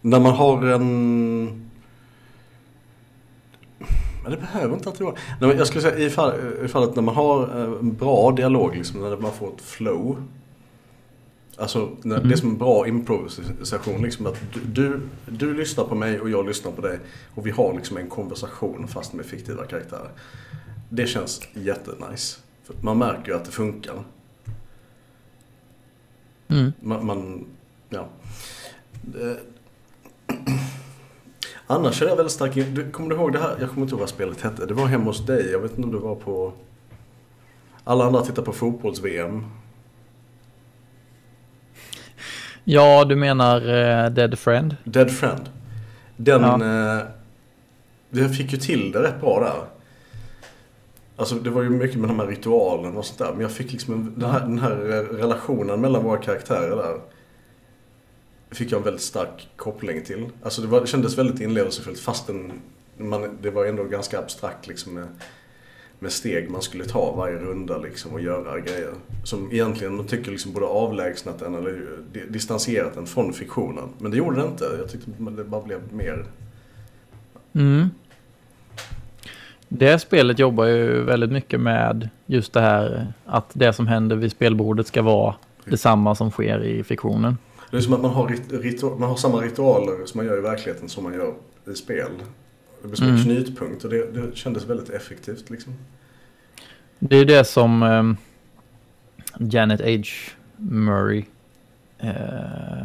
När man har en... Men det behöver inte alltid vara... Jag skulle säga i, fall, i fallet när man har eh, en bra dialog, liksom, när man får ett flow. Alltså när, det är som en bra improvisation. Liksom, att du, du, du lyssnar på mig och jag lyssnar på dig. Och vi har liksom en konversation fast med fiktiva karaktärer. Det känns jättenice. För man märker ju att det funkar. Mm. Man, man ja. Annars är jag väldigt stark du, Kommer du ihåg det här? Jag kommer inte ihåg vad spelet hette. Det var hemma hos dig. Jag vet inte om det var på... Alla andra tittar på fotbolls-VM. Ja, du menar eh, Dead Friend? Dead Friend. Den... Ja. Eh, jag fick ju till det rätt bra där. Alltså det var ju mycket med de här ritualen och sånt där. Men jag fick liksom en, den, här, den här eh, relationen mellan våra karaktärer där. Fick jag en väldigt stark koppling till. Alltså det, var, det kändes väldigt inlevelsefullt fastän man, det var ändå ganska abstrakt liksom med, med steg man skulle ta varje runda liksom och göra grejer. Som egentligen man tycker liksom borde avlägsnat den eller di- distanserat den från fiktionen. Men det gjorde det inte. Jag tyckte det bara blev mer Mm. det spelet jobbar ju väldigt mycket med just det här att det som händer vid spelbordet ska vara detsamma som sker i fiktionen. Det är som att man har, rit- ritu- man har samma ritualer som man gör i verkligheten som man gör i spel. Det blir som en Mm. knutpunkt och det, det kändes väldigt effektivt liksom. Det är det som ehm, Janet H. Murray eh,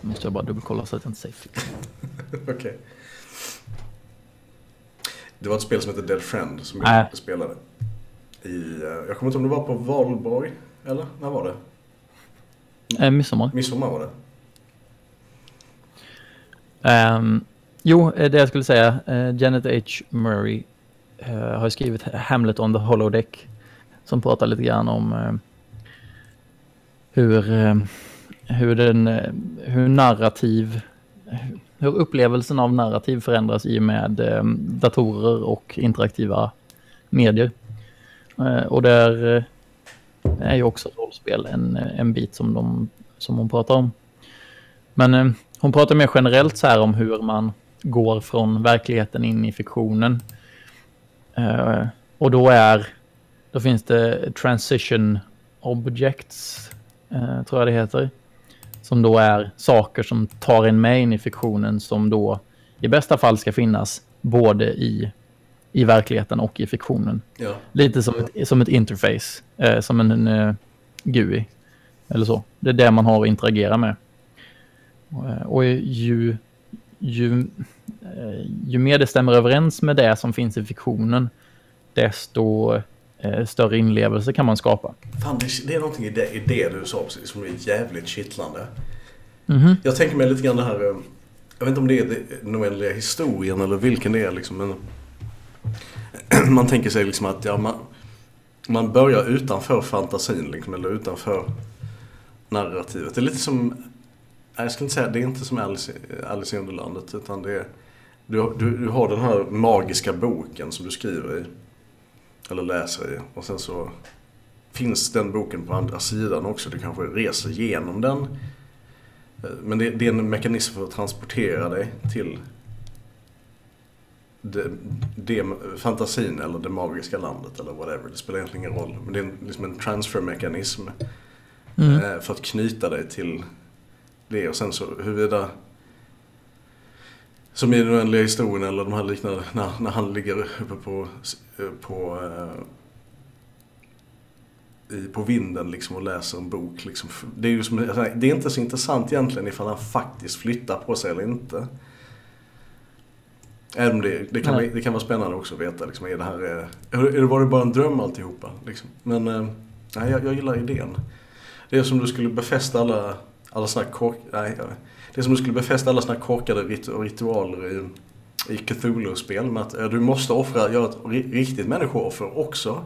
Måste jag bara dubbelkolla så att jag inte säger fel. (laughs) Okej. Det var ett spel som heter Dead Friend som jag spelade. I, eh, jag kommer inte ihåg om det var på Valborg, eller? När var det? Eh, midsommar. Midsommar var det. Ehm, jo, eh, det jag skulle säga. eh, Janet H. Murray eh, har skrivit Hamlet on the holodeck. Som pratar lite grann om eh, hur, hur, den, hur narrativ, hur upplevelsen av narrativ förändras i och med datorer och interaktiva medier. Och där är ju också rollspel en, en bit som, de, som hon pratar om. Men eh, hon pratar mer generellt så här om hur man går från verkligheten in i fiktionen. Eh, och då är, då finns det transition objects, eh, tror jag det heter. Som då är saker som tar en med in i fiktionen som då i bästa fall ska finnas både i, i verkligheten och i fiktionen. Ja. Lite som ett, som ett interface, eh, som en, en eh, GUI. Eller så. Det är det man har att interagera med. Och, eh, och ju, ju, eh, ju mer det stämmer överens med det som finns i fiktionen, desto eh, större inlevelse kan man skapa. Fan, det, det är någonting i det, i det du sa precis som är jävligt kittlande. Mhm. Jag tänker mig lite grann det här, jag vet inte om det är den oändliga historien eller vilken det är liksom, men (clears throat) man tänker sig liksom att ja, man, man börjar utanför fantasin liksom, eller utanför narrativet. Det är lite som, nej, jag skulle inte säga, det är inte som Alice, Alice i Underlandet utan det är, du, du, du har den här magiska boken som du skriver i, eller läser i och sen så finns den boken på andra sidan också. Du kanske reser genom den. Eh, men det, det är en mekanism för att transportera dig till det, det, fantasin eller det magiska landet eller whatever. Det spelar egentligen ingen roll. Men det är en, liksom en transfermekanism Mm. eh, för att knyta dig till det. Och sen så huruvida som i den oändliga historien eller de här liknande när, när han ligger uppe på, på eh, i, på vinden liksom och läser en bok. Liksom. Det, är ju som, det är inte så intressant egentligen ifall han faktiskt flyttar på sig eller inte. Även det, det, kan, det kan vara spännande också att veta. Liksom, är det här, eh, är det- var det bara en dröm alltihopa? Liksom. Men eh, nej, jag, jag gillar idén. Det är som du skulle befästa alla, alla såna kork... Nej, det är som du skulle befästa alla såna korkade rit, ritualer i, i Cthulhu-spel. Med att eh, du måste offra, göra ett ri- riktigt människooffer också.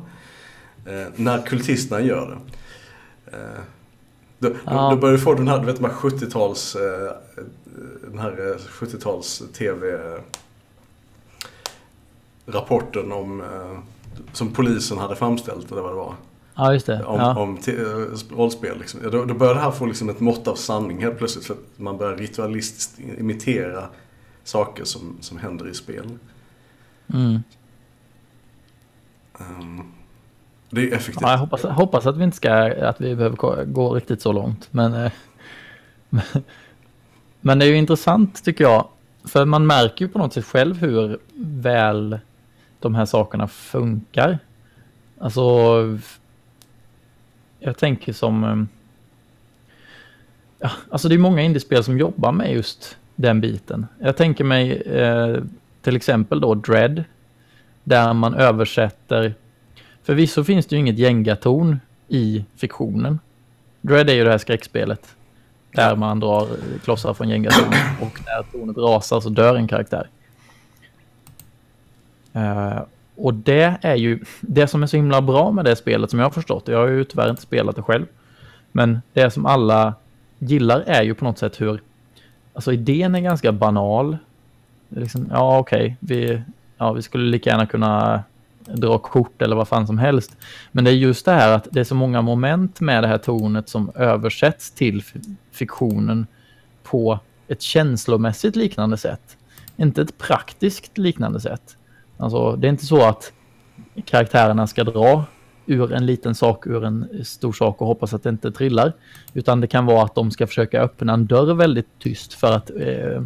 Eh, när kultisterna gör det. Eh, då, Ja. då börjar du få den här, du vet de här 70-tals, eh, den här eh, 70-tals TV rapporten om, eh, som polisen hade framställt eller vad det var. Ja, just det. Om, Ja. om eh, rollspel. Liksom. Då, då börjar det här få liksom ett mått av sanning helt plötsligt. För att man börjar ritualistiskt imitera saker som, som händer i spel. Mm. Ehm, det är effektivt. Ja, jag hoppas, hoppas att vi inte ska, att vi behöver gå- gå riktigt så långt. Men, eh, (laughs) men det är ju intressant tycker jag. För man märker ju på något sätt själv hur väl de här sakerna funkar. Alltså, jag tänker som... eh, Ja, alltså det är många indiespel som jobbar med just den biten. Jag tänker mig eh, till exempel då Dread. Där man översätter Förvisso finns det ju inget gängatorn i fiktionen. Dread är ju det här skräckspelet. Där man drar klossar från gängatorn och när tornet rasar så dör en karaktär. Eh, och det är ju det som är så himla bra med det spelet som jag har förstått. Jag har ju tyvärr inte spelat det själv. Men det som alla gillar är ju på något sätt hur... Alltså idén är ganska banal. Liksom, ja, okej, vi, ja, vi skulle lika gärna kunna dra kort eller vad fan som helst. Men det är just det här att det är så många moment med det här tornet som översätts till fiktionen på ett känslomässigt liknande sätt. inte ett praktiskt liknande sätt. Alltså det är inte så att karaktärerna ska dra ur en liten sak ur en stor sak och hoppas att det inte trillar. Utan det kan vara att de ska försöka öppna en dörr väldigt tyst för att eh,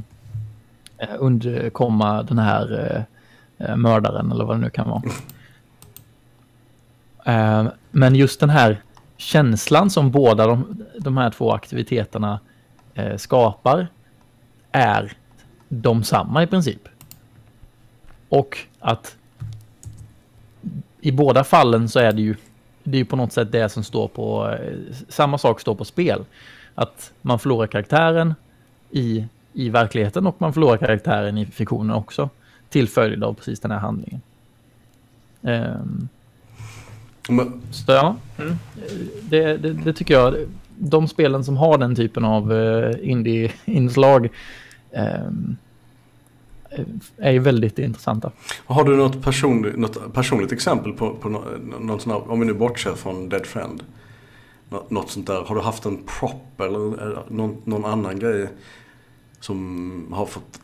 eh undkomma den här eh, eh, mördaren eller vad det nu kan vara. Eh, men just den här känslan som båda de, de här två aktiviteterna eh, skapar är de samma i princip. Och att i båda fallen så är det ju det är på något sätt det som står på eh, samma sak står på spel. Att man förlorar karaktären i, i verkligheten och man förlorar karaktären i fiktionen också till följd av precis den här handlingen. Um, men... Så ja, mm. det, det, det, tycker jag. De spelen som har den typen av uh, indie-inslag um, är ju väldigt intressanta. Har du något, personligt, något personligt exempel på, på någon sån här, om vi nu bortser från Dead Friend? Något sånt där. Har du haft en prop eller någon, någon annan grej som har fått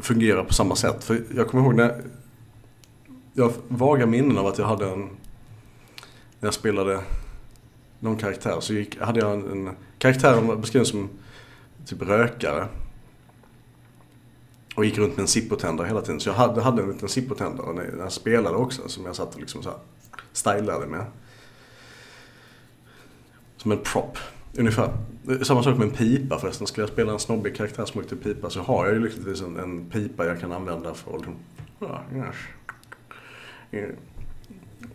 fungera på samma sätt? För jag kommer ihåg när jag har vaga minnen av att jag hade en, när jag spelade någon karaktär så gick, hade jag en, en karaktär beskriven som typ rökare. Och gick runt med en zippotändare hela tiden. Så jag hade, hade en liten zippotändare när jag spelade också. Som jag satt och liksom så här stylade med. Som en prop. Ungefär. Samma sak med en pipa förresten. Skulle jag spela en snobbig karaktär som åkte pipa så har jag ju liksom lyckligtvis en, en pipa jag kan använda för att... Liksom, ja, yes.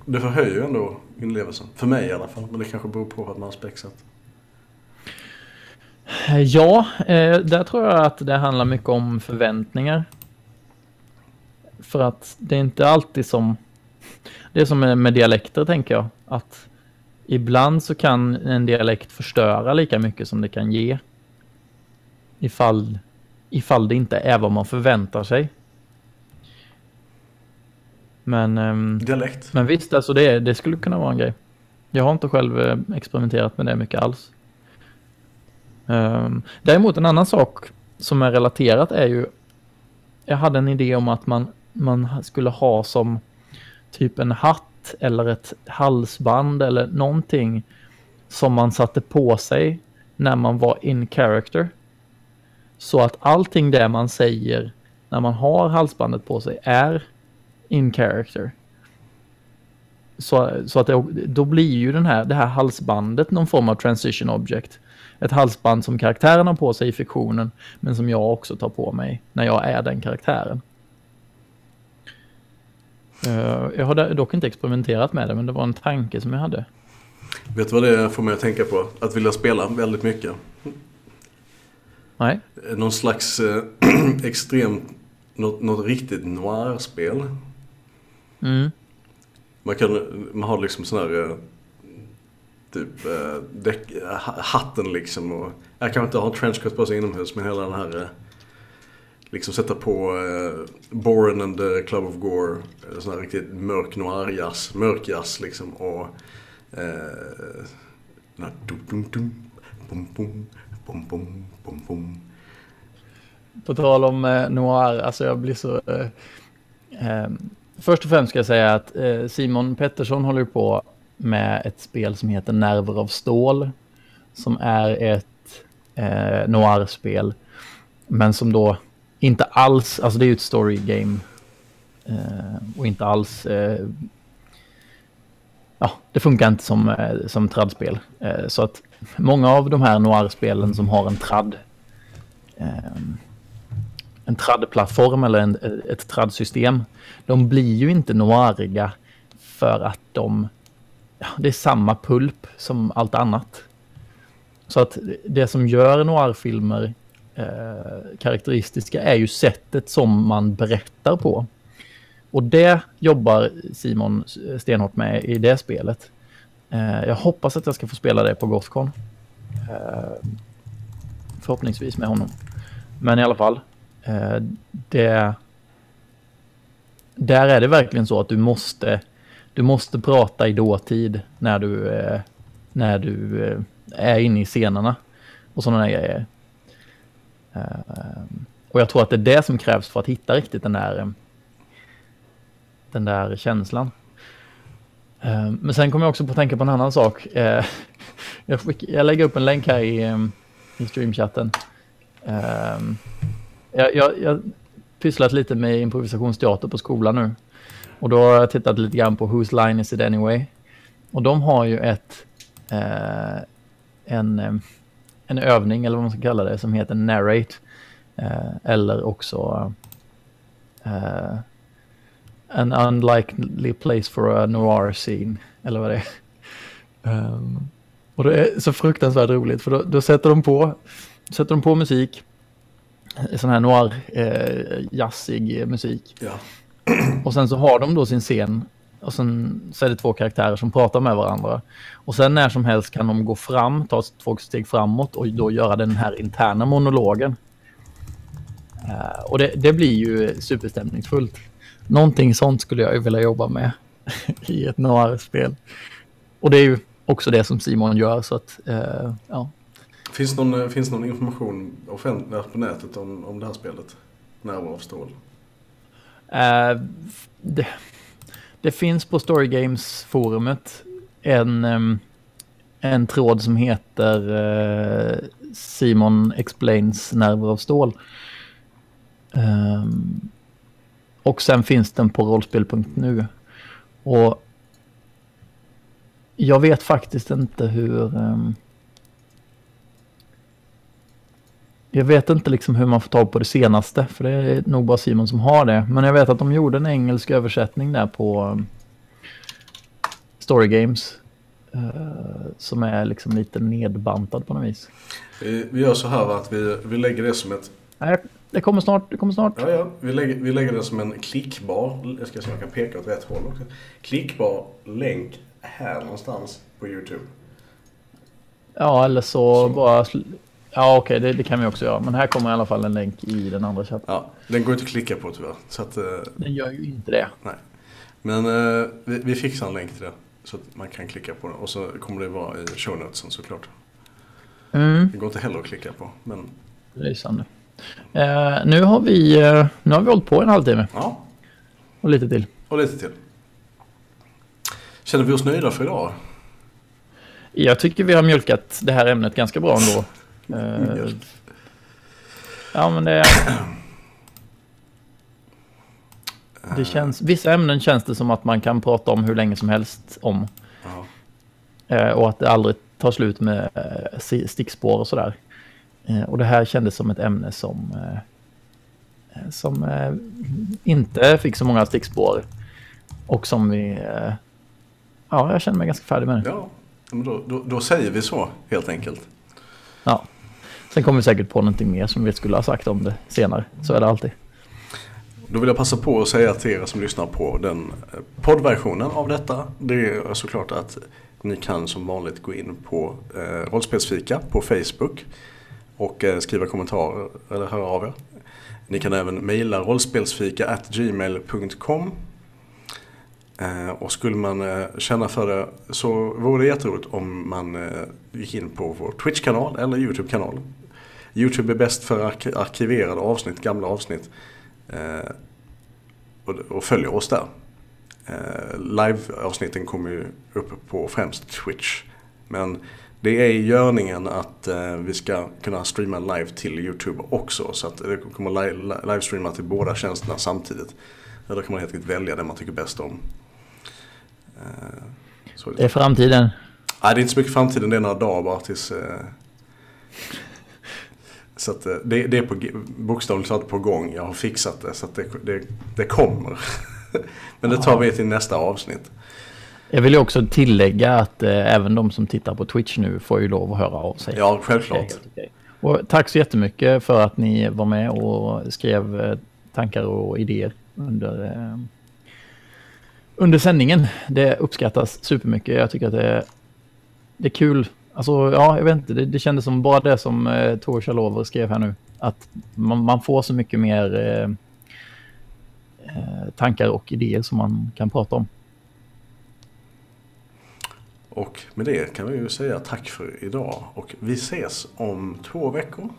Det förhöjer ju ändå inlevelsen. För mig i alla fall. Men det kanske beror på att man har spexat. Ja, eh, där tror jag att det handlar mycket om förväntningar. För att det är inte alltid som... Det är som med dialekter tänker jag. Att ibland så kan en dialekt förstöra lika mycket som det kan ge. Ifall, ifall det inte är vad man förväntar sig. Men, ehm, dialekt? Men visst, alltså det, det skulle kunna vara en grej. Jag har inte själv eh, experimenterat med det mycket alls. Ehm, däremot en annan sak som är relaterat är ju, jag hade en idé om att man, man skulle ha som typ en hatt eller ett halsband eller någonting som man satte på sig när man var in character. Så att allting det man säger när man har halsbandet på sig är in character. Så, så att det, då blir ju den här, det här halsbandet någon form av transition object ett halsband som karaktären har på sig i fiktionen, men som jag också tar på mig när jag är den karaktären. Uh, jag har dock inte experimenterat med det, men det var en tanke som jag hade. Vet du vad det får mig att tänka på? Att vilja spela väldigt mycket. Nej. Någon slags eh, (clears throat) extremt, något, något riktigt noir-spel. Mm. Man, kan, man har liksom sån här eh, typ eh, däck, hatten liksom. Och, jag kanske inte har trenchcoat på sig inomhus men hela den här eh, liksom sätta på eh, Boren and the Club of Gore. Eh, sån här riktigt mörk noir-jazz, mörk jazz liksom. Och eh, den här dum dum dum, bum bum, bum bum, bum bum. På tal om eh, noir, alltså jag blir så... Eh, eh, först och främst ska jag säga att eh, Simon Pettersson håller på med ett spel som heter Nerver av stål. Som är ett eh, noir-spel. Men som då inte alls, alltså det är ju ett story game. Eh, och inte alls, eh, ja det funkar inte som, eh, som tradspel. Eh, så att många av de här noir-spelen som har en trad eh, en traddplattform eller en, ett tradsystem. De blir ju inte noiriga för att de det är samma pulp som allt annat. Så att det som gör noirfilmer eh, karaktäristiska är ju sättet som man berättar på. Och det jobbar Simon eh, stenhårt med i det spelet. Eh, jag hoppas att jag ska få spela det på Gothcon. Eh, förhoppningsvis med honom. Men i alla fall. Eh, det, där är det verkligen så att du måste du måste prata i dåtid när du, eh, när du eh, är inne i scenerna och sådana grejer. Eh, Och jag tror att det är det som krävs för att hitta riktigt den där, eh, den där känslan. Eh, men sen kommer jag också på att tänka på en annan sak. Eh, (laughs) jag, fick, jag lägger upp en länk här i, eh, i streamchatten. Ehm, jag, jag, jag pysslat lite med improvisationsteater på skolan nu. Och då har jag tittat lite grann på Whose Line Is It Anyway? Och de har ju ett, eh, en, eh, en övning, eller vad man ska kalla det, som heter Narrate. Eh, eller också eh, An Unlikely Place for a Noir Scene, eller vad det är. Um, och det är så fruktansvärt roligt, för då, då, sätter, de på, sätter de på musik, sån här noir, eh, jazzig musik. Ja. (clears throat) Och sen så har de då sin scen och sen så är det två karaktärer som pratar med varandra. Och sen när som helst kan de gå fram, ta två steg framåt och då göra den här interna monologen. Uh, och det, det, blir ju superstämningsfullt. Någonting sånt skulle jag vilja jobba med (laughs) i ett noir-spel. Och det är ju också det som Simon gör så att, uh, ja. Finns någon, eh, finns någon information offentligt på nätet om, om det här spelet? Närvaro av stål? Eh, det, det, finns på Story Games-forumet en, en tråd som heter eh, Simon Explains Nerver av stål. Ehm, och sen finns den på rollspel.nu. Och jag vet faktiskt inte hur... Um, Jag vet inte liksom hur man får tag på det senaste, för det är nog bara Simon som har det. Men jag vet att de gjorde en engelsk översättning där på um, Story Games. Uh, som är liksom lite nedbantad på något vis. Vi, gör så här att vi, vi lägger det som ett... Nej, det kommer snart. Det kommer snart. Ja, ja. Vi, lägger, vi lägger det som en klickbar, jag ska se om jag kan peka åt rätt håll också. Klickbar länk här någonstans på YouTube. Ja, eller så, så. bara Ja, okej, okay, det, det, kan vi också göra. Men här kommer i alla fall en länk i den andra chatten. Ja, den går inte att klicka på tyvärr. Så att, uh, den gör ju inte det. Nej. Men uh, vi, vi, fixar en länk till det. Så att man kan klicka på den. Och så kommer det vara i show notesen såklart. Mm. Det går inte heller att klicka på. Men... Lysande. Uh, nu, har vi, uh, nu har vi hållit på en halvtimme. Ja. Och lite till. Och lite till. Känner vi oss nöjda för idag? Jag tycker vi har mjölkat det här ämnet ganska bra ändå. Uh, ja, men det... (clears throat) Det känns, vissa ämnen känns det som att man kan prata om hur länge som helst om. Uh, och att det aldrig tar slut med uh, stickspår och sådär. Och det här kändes som ett ämne som, som inte fick så många stickspår. Och som vi... ja, jag känner mig ganska färdig med det. Ja, men då, då, då säger vi så helt enkelt. Ja. Sen kommer vi säkert på någonting mer som vi skulle ha sagt om det senare. Så är det alltid. Då vill jag passa på att säga till er som lyssnar på den eh, poddversionen av detta. Det är såklart att ni kan som vanligt gå in på eh, Rollspelsfika på Facebook och eh, skriva kommentarer eller höra av er. Ni kan även mejla rollspelsfika gmail.com Eh, och skulle man eh, känna för det så vore det jätteroligt om man eh, gick in på vår Twitch-kanal eller YouTube-kanal. YouTube är bäst för ark arkiverade avsnitt, gamla avsnitt. Och, och följer oss där. Live-avsnitten kommer ju upp på främst Twitch. Men det är i görningen att vi ska kunna streama live till YouTube också. Så att det kommer livestreama till båda tjänsterna samtidigt. Eller kan man helt enkelt välja det man tycker bäst om. Eh, så det är framtiden. Nej, det är inte så mycket framtiden, det är några dagar bara tills... Eh, så att eh, det, det är på, bokstavligt talat på gång. Jag har fixat det så att det, det, det kommer. (laughs) Men det tar vi till nästa avsnitt. Jag vill ju också tillägga att eh, även de som tittar på Twitch nu får ju lov att höra av sig. Ja, självklart. Och tack så jättemycket för att ni var med och skrev tankar och idéer under under sändningen. Det uppskattas supermycket. Jag tycker att det det är kul. Alltså, ja, jag vet inte. Det, det kändes som bara det som eh, Tor Chalover skrev här nu. Att man, man får så mycket mer eh, eh, tankar och idéer som man kan prata om. Och med det kan vi ju säga tack för idag och vi ses om två veckor.